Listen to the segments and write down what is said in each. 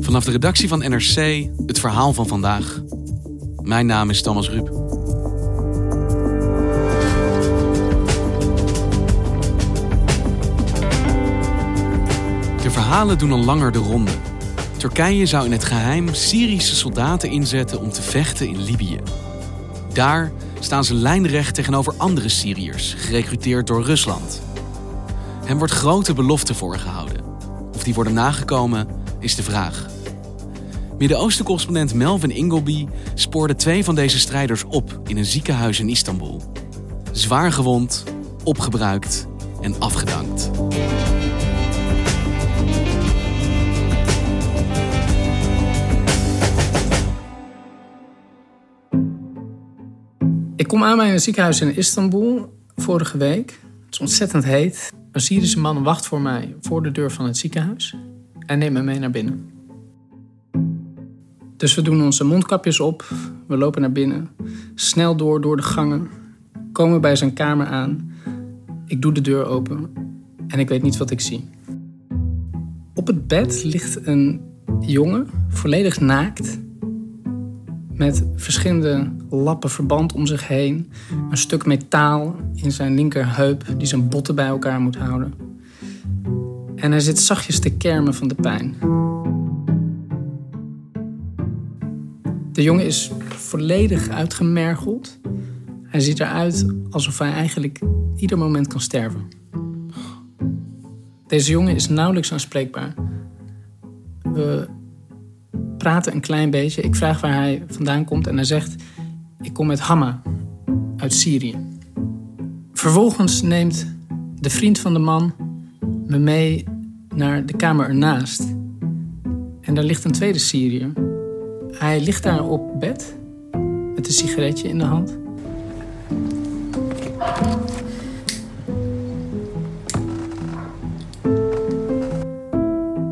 Vanaf de redactie van NRC het verhaal van vandaag. Mijn naam is Thomas Ruip. De verhalen doen al langer de ronde. Turkije zou in het geheim Syrische soldaten inzetten om te vechten in Libië. Daar staan ze lijnrecht tegenover andere Syriërs, gerecruiteerd door Rusland. Hem wordt grote beloften voorgehouden. Of die worden nagekomen, is de vraag. Midden-Oosten-correspondent Melvin Ingleby spoorde twee van deze strijders op in een ziekenhuis in Istanbul. Zwaar gewond, opgebruikt en afgedankt. Ik kom aan bij een ziekenhuis in Istanbul vorige week. Het is ontzettend heet. Een Syrische man wacht voor mij voor de deur van het ziekenhuis en neemt me mee naar binnen. Dus we doen onze mondkapjes op, we lopen naar binnen, snel door door de gangen, komen bij zijn kamer aan. Ik doe de deur open en ik weet niet wat ik zie. Op het bed ligt een jongen, volledig naakt, met verschillende lappen verband om zich heen, een stuk metaal in zijn linkerheup die zijn botten bij elkaar moet houden. En hij zit zachtjes te kermen van de pijn. De jongen is volledig uitgemergeld. Hij ziet eruit alsof hij eigenlijk ieder moment kan sterven. Deze jongen is nauwelijks aanspreekbaar. We praten een klein beetje. Ik vraag waar hij vandaan komt en hij zegt: Ik kom uit Hama, uit Syrië. Vervolgens neemt de vriend van de man me mee naar de kamer ernaast. En daar ligt een tweede Syriër. Hij ligt daar op bed met een sigaretje in de hand.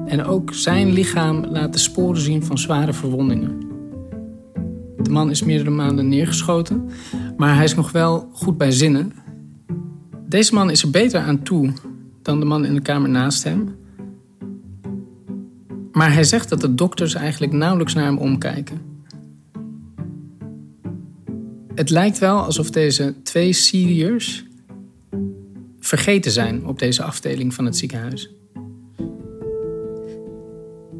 En ook zijn lichaam laat de sporen zien van zware verwondingen. De man is meerdere maanden neergeschoten, maar hij is nog wel goed bij zinnen. Deze man is er beter aan toe dan de man in de kamer naast hem. Maar hij zegt dat de dokters eigenlijk nauwelijks naar hem omkijken. Het lijkt wel alsof deze twee Syriërs vergeten zijn op deze afdeling van het ziekenhuis.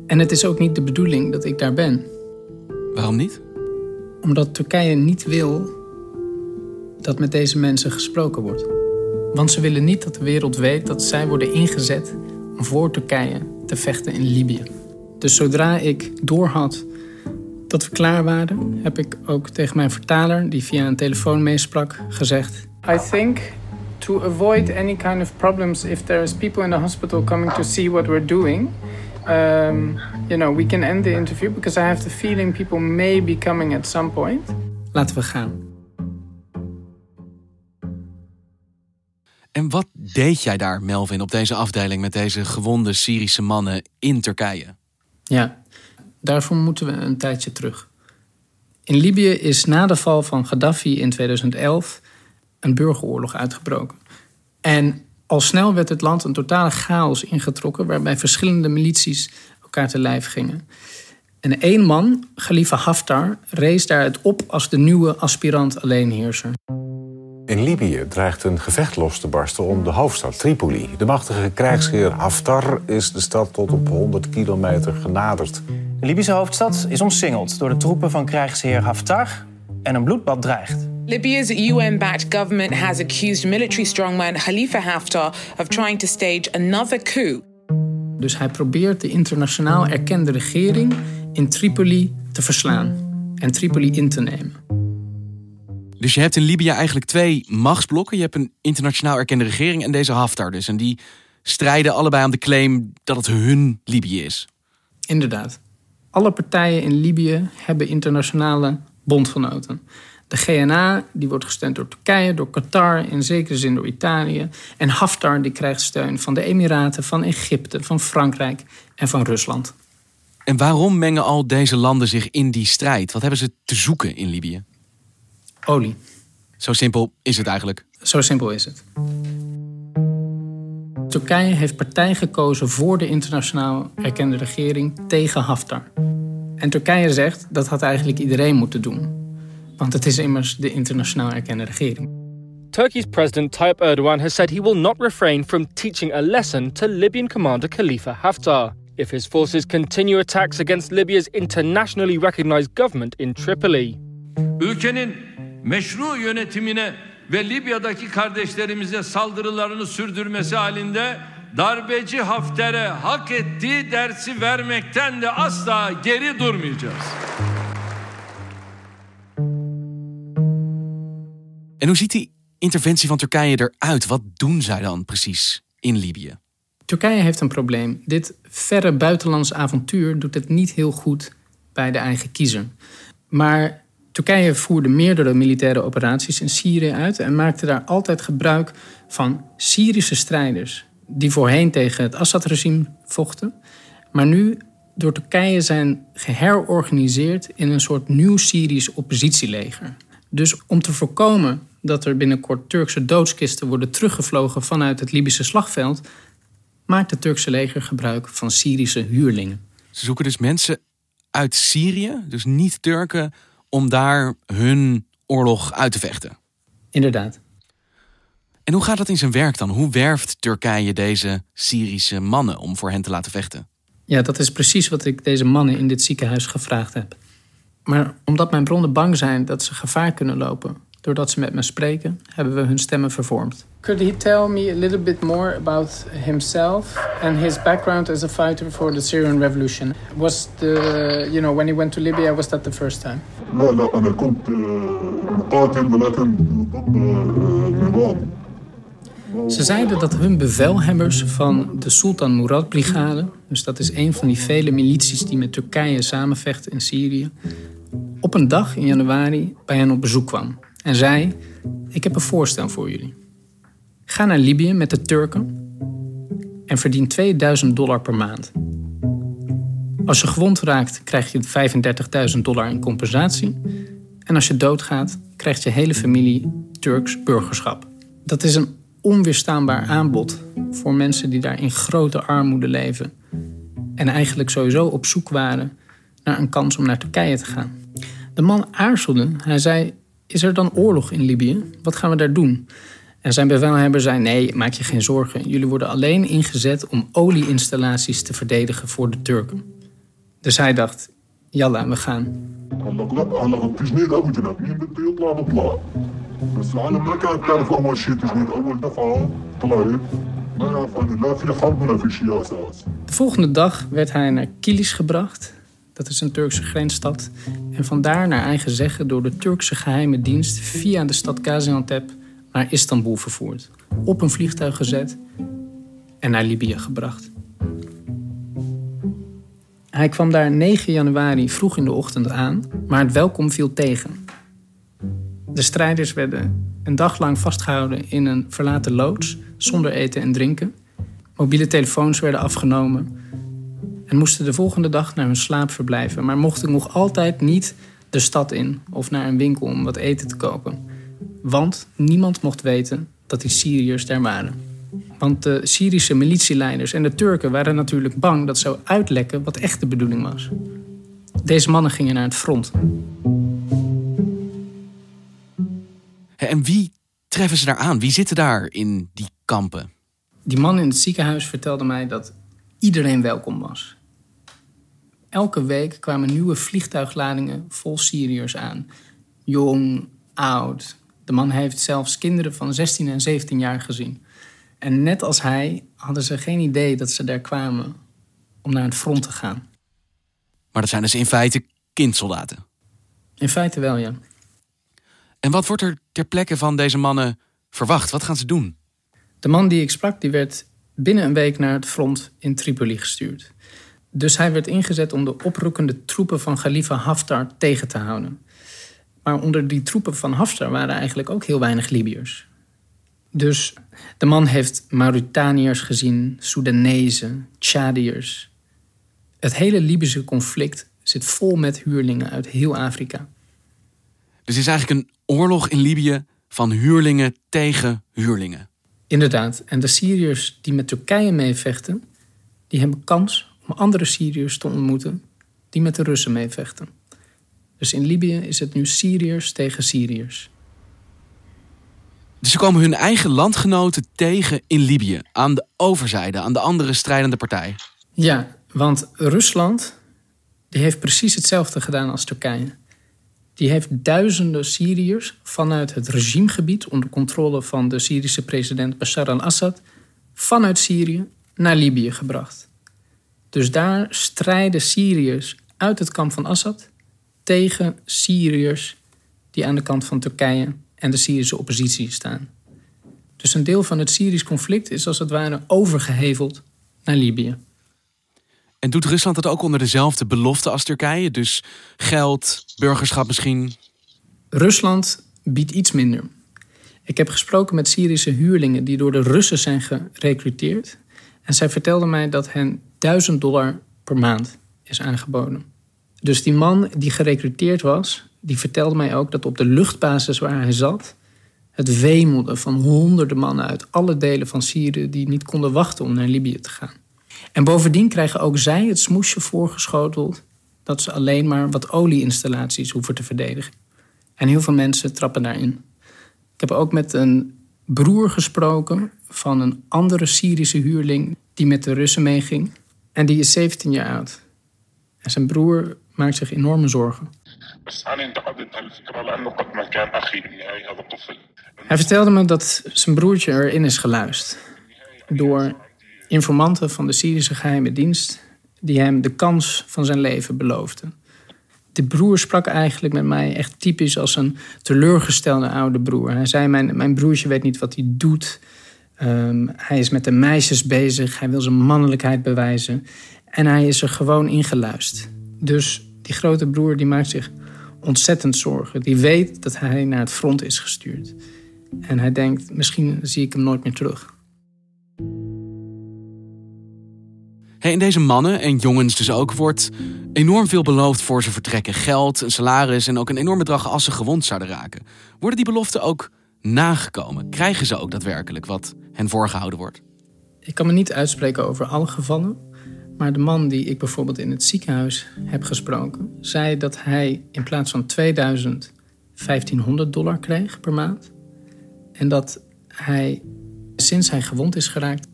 En het is ook niet de bedoeling dat ik daar ben. Waarom niet? Omdat Turkije niet wil dat met deze mensen gesproken wordt. Want ze willen niet dat de wereld weet dat zij worden ingezet om voor Turkije te vechten in Libië. Dus zodra ik doorhad dat we klaar waren, heb ik ook tegen mijn vertaler, die via een telefoon meesprak, gezegd: I think to avoid any kind of problems if there is people in the hospital coming to see what we're doing, um, you know, we can end the interview because I have the feeling people may be coming at some point. Laten we gaan. En wat deed jij daar, Melvin, op deze afdeling met deze gewonde Syrische mannen in Turkije? Ja, daarvoor moeten we een tijdje terug. In Libië is na de val van Gaddafi in 2011 een burgeroorlog uitgebroken. En al snel werd het land een totale chaos ingetrokken, waarbij verschillende milities elkaar te lijf gingen. En één man, Khalifa Haftar, rees daaruit op als de nieuwe aspirant alleenheerser. In Libië dreigt een gevecht los te barsten om de hoofdstad Tripoli. De machtige krijgsheer Haftar is de stad tot op 100 kilometer genaderd. De Libische hoofdstad is omsingeld door de troepen van krijgsheer Haftar en een bloedbad dreigt. Libya's UN-backed government has accused military strongman Khalifa Haftar of trying to stage another coup. Dus hij probeert de internationaal erkende regering in Tripoli te verslaan en Tripoli in te nemen. Dus je hebt in Libië eigenlijk twee machtsblokken. Je hebt een internationaal erkende regering en deze Haftar dus. En die strijden allebei aan de claim dat het hun Libië is. Inderdaad. Alle partijen in Libië hebben internationale bondgenoten. De GNA die wordt gesteund door Turkije, door Qatar, in zekere zin door Italië. En Haftar die krijgt steun van de Emiraten, van Egypte, van Frankrijk en van Rusland. En waarom mengen al deze landen zich in die strijd? Wat hebben ze te zoeken in Libië? Olie. Zo simpel is het eigenlijk. Zo simpel is het. Turkije heeft partij gekozen voor de internationaal erkende regering tegen Haftar. En Turkije zegt dat had eigenlijk iedereen moeten doen. Want het is immers de internationaal erkende regering. Turkey's President Tayyip Erdogan has said he will not refrain from teaching a lesson to Libyan commander Khalifa Haftar if his forces continue attacks against Libya's internationally recognized government in Tripoli. Ülkenin meşru yönetimine ve Libya'daki kardeşlerimize saldırılarını sürdürmesi halinde darbeci Hafter'e hak ettiği dersi vermekten de asla geri durmayacağız. En hoe ziet die interventie van Turkije eruit? Wat doen zij dan precies in Libië? Turkije heeft een probleem. Dit verre buitenlands avontuur doet het niet heel goed bij de eigen kiezer. Maar Turkije voerde meerdere militaire operaties in Syrië uit en maakte daar altijd gebruik van Syrische strijders die voorheen tegen het Assad-regime vochten, maar nu door Turkije zijn geherorganiseerd in een soort nieuw Syrisch oppositieleger. Dus om te voorkomen dat er binnenkort Turkse doodskisten worden teruggevlogen vanuit het Libische slagveld, maakt het Turkse leger gebruik van Syrische huurlingen. Ze zoeken dus mensen uit Syrië, dus niet Turken, om daar hun oorlog uit te vechten. Inderdaad. En hoe gaat dat in zijn werk dan? Hoe werft Turkije deze Syrische mannen om voor hen te laten vechten? Ja, dat is precies wat ik deze mannen in dit ziekenhuis gevraagd heb. Maar omdat mijn bronnen bang zijn dat ze gevaar kunnen lopen doordat ze met me spreken, hebben we hun stemmen vervormd. Could he tell me a little bit more about himself and his background as a fighter for the Syrian revolution? Was the, you know, when he went to Libya, was that the first time? لا لا أنا كنت مقاتل ولكن ضد النظام Ze zeiden dat hun bevelhebbers van de Sultan Murad Brigade, dus dat is een van die vele milities die met Turkije samenvechten in Syrië, op een dag in januari bij hen op bezoek kwam en zei: Ik heb een voorstel voor jullie. Ga naar Libië met de Turken en verdien 2000 dollar per maand. Als je gewond raakt, krijg je 35.000 dollar in compensatie. En als je doodgaat, krijgt je hele familie Turks burgerschap. Dat is een onweerstaanbaar aanbod voor mensen die daar in grote armoede leven. En eigenlijk sowieso op zoek waren naar een kans om naar Turkije te gaan. De man aarzelde. Hij zei: Is er dan oorlog in Libië? Wat gaan we daar doen? En zijn bevelhebber zei: Nee, maak je geen zorgen. Jullie worden alleen ingezet om olieinstallaties te verdedigen voor de Turken. Dus hij dacht: Jalla, we gaan. De volgende dag werd hij naar Kilis gebracht. Dat is een Turkse grensstad. En vandaar naar eigen zeggen door de Turkse geheime dienst via de stad Gaziantep naar Istanbul vervoerd. Op een vliegtuig gezet en naar Libië gebracht. Hij kwam daar 9 januari vroeg in de ochtend aan, maar het welkom viel tegen. De strijders werden een dag lang vastgehouden in een verlaten loods zonder eten en drinken. Mobiele telefoons werden afgenomen en moesten de volgende dag naar hun slaap verblijven, maar mochten nog altijd niet de stad in of naar een winkel om wat eten te kopen. Want niemand mocht weten dat die Syriërs daar waren. Want de Syrische militieleiders en de Turken waren natuurlijk bang dat zou uitlekken wat echt de bedoeling was. Deze mannen gingen naar het front. En wie treffen ze daar aan? Wie zitten daar in die kampen? Die man in het ziekenhuis vertelde mij dat iedereen welkom was. Elke week kwamen nieuwe vliegtuigladingen vol Syriërs aan. Jong, oud. De man heeft zelfs kinderen van 16 en 17 jaar gezien. En net als hij hadden ze geen idee dat ze daar kwamen om naar het front te gaan. Maar dat zijn dus in feite kindsoldaten. In feite wel, ja. En wat wordt er ter plekke van deze mannen verwacht? Wat gaan ze doen? De man die ik sprak, die werd binnen een week naar het front in Tripoli gestuurd. Dus hij werd ingezet om de oprukkende troepen van Khalifa Haftar tegen te houden. Maar onder die troepen van Haftar waren eigenlijk ook heel weinig Libiërs. Dus de man heeft Mauritaniërs gezien, Soedanezen, Tjadiërs. Het hele Libische conflict zit vol met huurlingen uit heel Afrika. Dus het is eigenlijk een oorlog in Libië van huurlingen tegen huurlingen. Inderdaad. En de Syriërs die met Turkije meevechten, die hebben kans om andere Syriërs te ontmoeten die met de Russen meevechten. Dus in Libië is het nu Syriërs tegen Syriërs. Dus ze komen hun eigen landgenoten tegen in Libië, aan de overzijde, aan de andere strijdende partij. Ja, want Rusland die heeft precies hetzelfde gedaan als Turkije. Die heeft duizenden Syriërs vanuit het regimegebied onder controle van de Syrische president Bashar al-Assad vanuit Syrië naar Libië gebracht. Dus daar strijden Syriërs uit het kamp van Assad tegen Syriërs die aan de kant van Turkije en de Syrische oppositie staan. Dus een deel van het Syrisch conflict is als het ware overgeheveld naar Libië. En doet Rusland dat ook onder dezelfde belofte als Turkije? Dus geld, burgerschap misschien? Rusland biedt iets minder. Ik heb gesproken met Syrische huurlingen die door de Russen zijn gerecruiteerd. En zij vertelden mij dat hen 1000 dollar per maand is aangeboden. Dus die man die gerecruiteerd was, die vertelde mij ook dat op de luchtbasis waar hij zat, het wemelde van honderden mannen uit alle delen van Syrië die niet konden wachten om naar Libië te gaan. En bovendien krijgen ook zij het smoesje voorgeschoteld dat ze alleen maar wat olieinstallaties hoeven te verdedigen. En heel veel mensen trappen daarin. Ik heb ook met een broer gesproken van een andere Syrische huurling die met de Russen meeging. En die is 17 jaar oud. En zijn broer maakt zich enorme zorgen. Hij vertelde me dat zijn broertje erin is geluisterd. Door informanten van de Syrische geheime dienst die hem de kans van zijn leven beloofden. De broer sprak eigenlijk met mij echt typisch als een teleurgestelde oude broer. Hij zei: Mijn, mijn broertje weet niet wat hij doet. Ehm, hij is met de meisjes bezig. Hij wil zijn mannelijkheid bewijzen. En hij is er gewoon ingeluisterd. Dus die grote broer die maakt zich ontzettend zorgen. Die weet dat hij naar het front is gestuurd. En hij denkt: misschien zie ik hem nooit meer terug. Hey, en deze mannen en jongens dus ook wordt enorm veel beloofd voor ze vertrekken. Geld, een salaris en ook een enorm bedrag als ze gewond zouden raken. Worden die beloften ook nagekomen? Krijgen ze ook daadwerkelijk wat hen voorgehouden wordt? Ik kan me niet uitspreken over alle gevallen. Maar de man die ik bijvoorbeeld in het ziekenhuis heb gesproken, zei dat hij in plaats van 2000 1500 dollar kreeg per maand. En dat hij sinds hij gewond is geraakt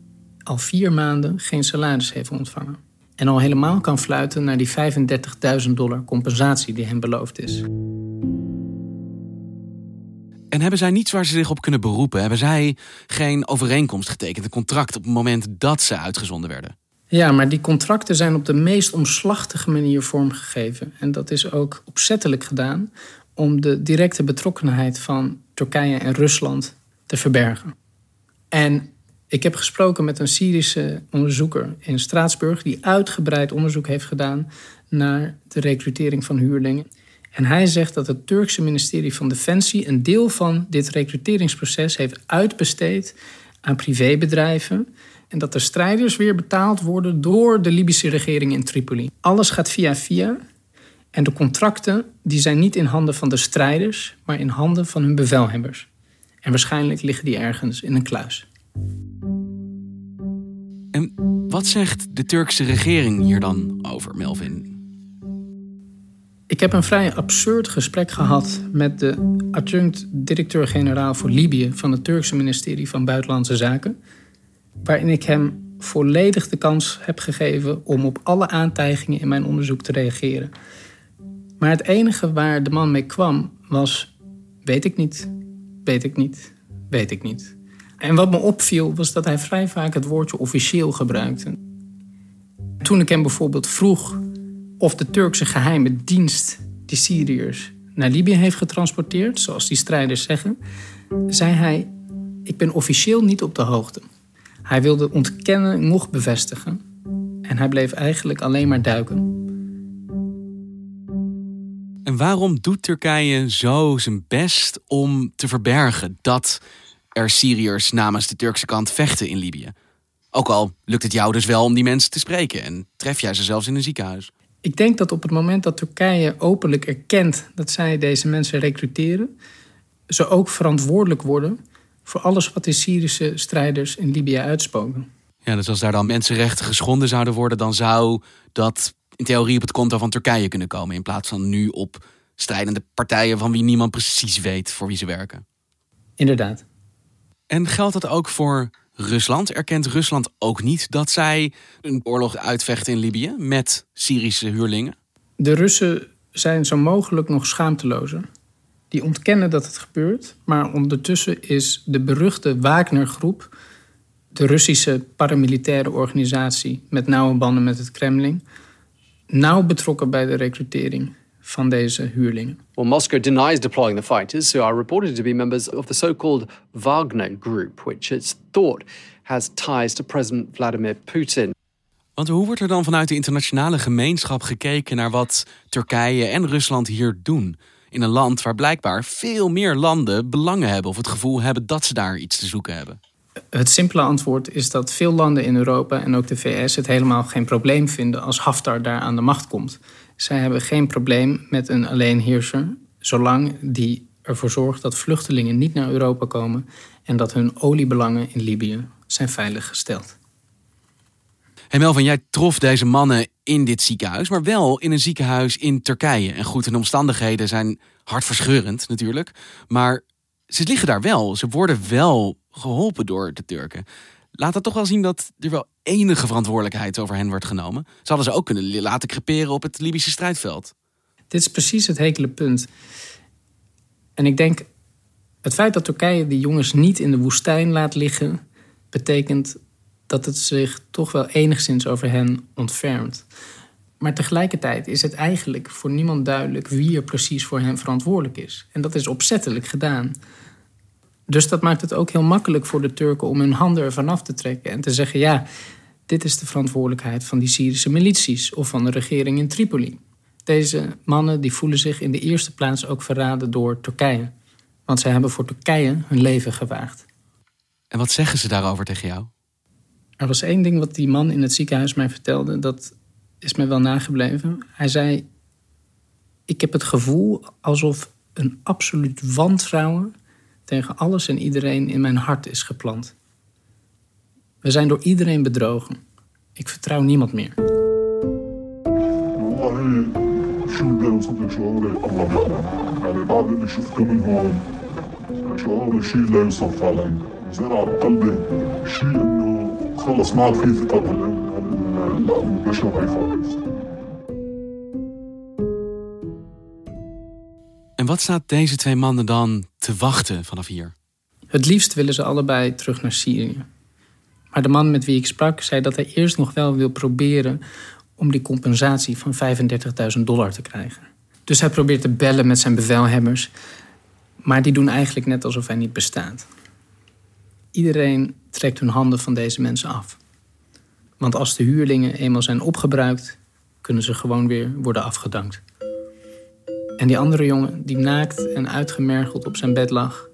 al vier maanden geen salaris heeft ontvangen. En al helemaal kan fluiten naar die 35.000 dollar compensatie die hem beloofd is. En hebben zij niets waar ze zich op kunnen beroepen? Hebben zij geen overeenkomst getekend, een contract op het moment dat ze uitgezonden werden? Ja, maar die contracten zijn op de meest omslachtige manier vormgegeven. En dat is ook opzettelijk gedaan om de directe betrokkenheid van Turkije en Rusland te verbergen. En ik heb gesproken met een Syrische onderzoeker in Straatsburg... die uitgebreid onderzoek heeft gedaan naar de recrutering van huurlingen. En hij zegt dat het Turkse ministerie van Defensie... een deel van dit recruteringsproces heeft uitbesteed aan privébedrijven... en dat de strijders weer betaald worden door de Libische regering in Tripoli. Alles gaat via via... En de contracten die zijn niet in handen van de strijders, maar in handen van hun bevelhebbers. En waarschijnlijk liggen die ergens in een kluis. En wat zegt de Turkse regering hier dan over, Melvin? Ik heb een vrij absurd gesprek gehad met de adjunct-directeur-generaal voor Libië van het Turkse ministerie van Buitenlandse Zaken, waarin ik hem volledig de kans heb gegeven om op alle aantijgingen in mijn onderzoek te reageren. Maar het enige waar de man mee kwam was: weet ik niet, weet ik niet, weet ik niet. En wat me opviel was dat hij vrij vaak het woordje officieel gebruikte. Toen ik hem bijvoorbeeld vroeg of de Turkse geheime dienst die Syriërs naar Libië heeft getransporteerd, zoals die strijders zeggen, zei hij: Ik ben officieel niet op de hoogte. Hij wilde ontkennen nog bevestigen. En hij bleef eigenlijk alleen maar duiken. En waarom doet Turkije zo zijn best om te verbergen dat er Syriërs namens de Turkse kant vechten in Libië? Ook al lukt het jou dus wel om die mensen te spreken en tref jij ze zelfs in een ziekenhuis. Ik denk dat op het moment dat Turkije openlijk erkent dat zij deze mensen recruteren, ze ook verantwoordelijk worden voor alles wat de Syrische strijders in Libië uitspoken. Ja, dus als daar dan mensenrechten geschonden zouden worden, dan zou dat in theorie op het konto van Turkije kunnen komen. In plaats van nu op strijdende partijen van wie niemand precies weet voor wie ze werken. Inderdaad. En geldt dat ook voor Rusland? Erkent Rusland ook niet dat zij een oorlog uitvechten in Libië met Syrische huurlingen? De Russen zijn zo mogelijk nog schaamtelozer. Die ontkennen dat het gebeurt, maar ondertussen is de beruchte Wagner-groep, de Russische paramilitaire organisatie met nauwe banden met het Kremlin, nauw betrokken bij de recrutering van deze huurlingen. Well, Moscow denies deploying the fighters, who are reported to be members of the so-called Wagner Group, which it's thought has ties to President Vladimir Putin. Want hoe wordt er dan vanuit de internationale gemeenschap gekeken naar wat Turkije en Rusland hier doen? In een land waar blijkbaar veel meer landen belangen hebben of het gevoel hebben dat ze daar iets te zoeken hebben. Het simpele antwoord is dat veel landen in Europa en ook de VS het helemaal geen probleem vinden als Haftar daar aan de macht komt. Zij hebben geen probleem met een alleenheerser, zolang die ervoor zorgt dat vluchtelingen niet naar Europa komen en dat hun oliebelangen in Libië zijn veiliggesteld. Hey Melvin, jij trof deze mannen in dit ziekenhuis, maar wel in een ziekenhuis in Turkije. En goed, de omstandigheden zijn hartverscheurend natuurlijk. Maar ze liggen daar wel. Ze worden wel geholpen door de Turken. Laat dat toch wel zien dat er wel enige verantwoordelijkheid over hen wordt genomen. Ze hadden ze ook kunnen laten creperen op het Libische strijdveld. Dit is precies het hekele punt. En ik denk, het feit dat Turkije die jongens niet in de woestijn laat liggen, betekent dat het zich toch wel enigszins over hen ontfermt. Maar tegelijkertijd is het eigenlijk voor niemand duidelijk wie er precies voor hen verantwoordelijk is. En dat is opzettelijk gedaan. Dus dat maakt het ook heel makkelijk voor de Turken om hun handen ervan af te trekken en te zeggen: ja, dit is de verantwoordelijkheid van die Syrische milities of van de regering in Tripoli. Deze mannen die voelen zich in de eerste plaats ook verraden door Turkije. Want zij hebben voor Turkije hun leven gewaagd. En wat zeggen ze daarover tegen jou? Er was één ding wat die man in het ziekenhuis mij vertelde, dat is mij wel nagebleven. Hij zei: Ik heb het gevoel alsof een absoluut wantrouwen tegen alles en iedereen in mijn hart is geplant. We zijn door iedereen bedrogen. Ik vertrouw niemand meer. والله شو بدي اوصف لك شعوري الله بيعلم يعني بعد اللي شفته منهم شعوري شيء لا يوصف فعلا زرع بقلبي شيء انه خلص ما عاد في ثقة بالبشر هي خالص En wat staat deze twee mannen dan te wachten vanaf hier? Het liefst willen ze allebei terug naar Syrië. Maar de man met wie ik sprak zei dat hij eerst nog wel wil proberen om die compensatie van 35.000 dollar te krijgen. Dus hij probeert te bellen met zijn bevelhebbers, maar die doen eigenlijk net alsof hij niet bestaat. Iedereen trekt hun handen van deze mensen af. Want als de huurlingen eenmaal zijn opgebruikt, kunnen ze gewoon weer worden afgedankt. En die andere jongen, die naakt en uitgemergeld op zijn bed lag,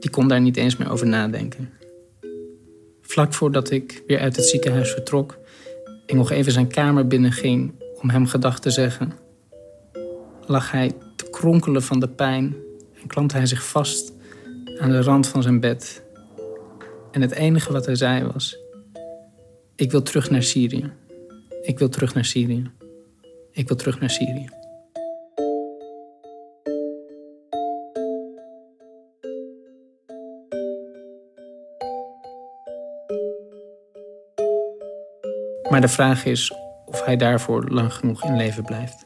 die kon daar niet eens meer over nadenken. Vlak voordat ik weer uit het ziekenhuis vertrok en nog even zijn kamer binnenging om hem gedag te zeggen, lag hij te kronkelen van de pijn en klampte hij zich vast aan de rand van zijn bed. En het enige wat hij zei was: Ik wil terug naar Syrië. Ik wil terug naar Syrië. Ik wil terug naar Syrië. Maar de vraag is of hij daarvoor lang genoeg in leven blijft.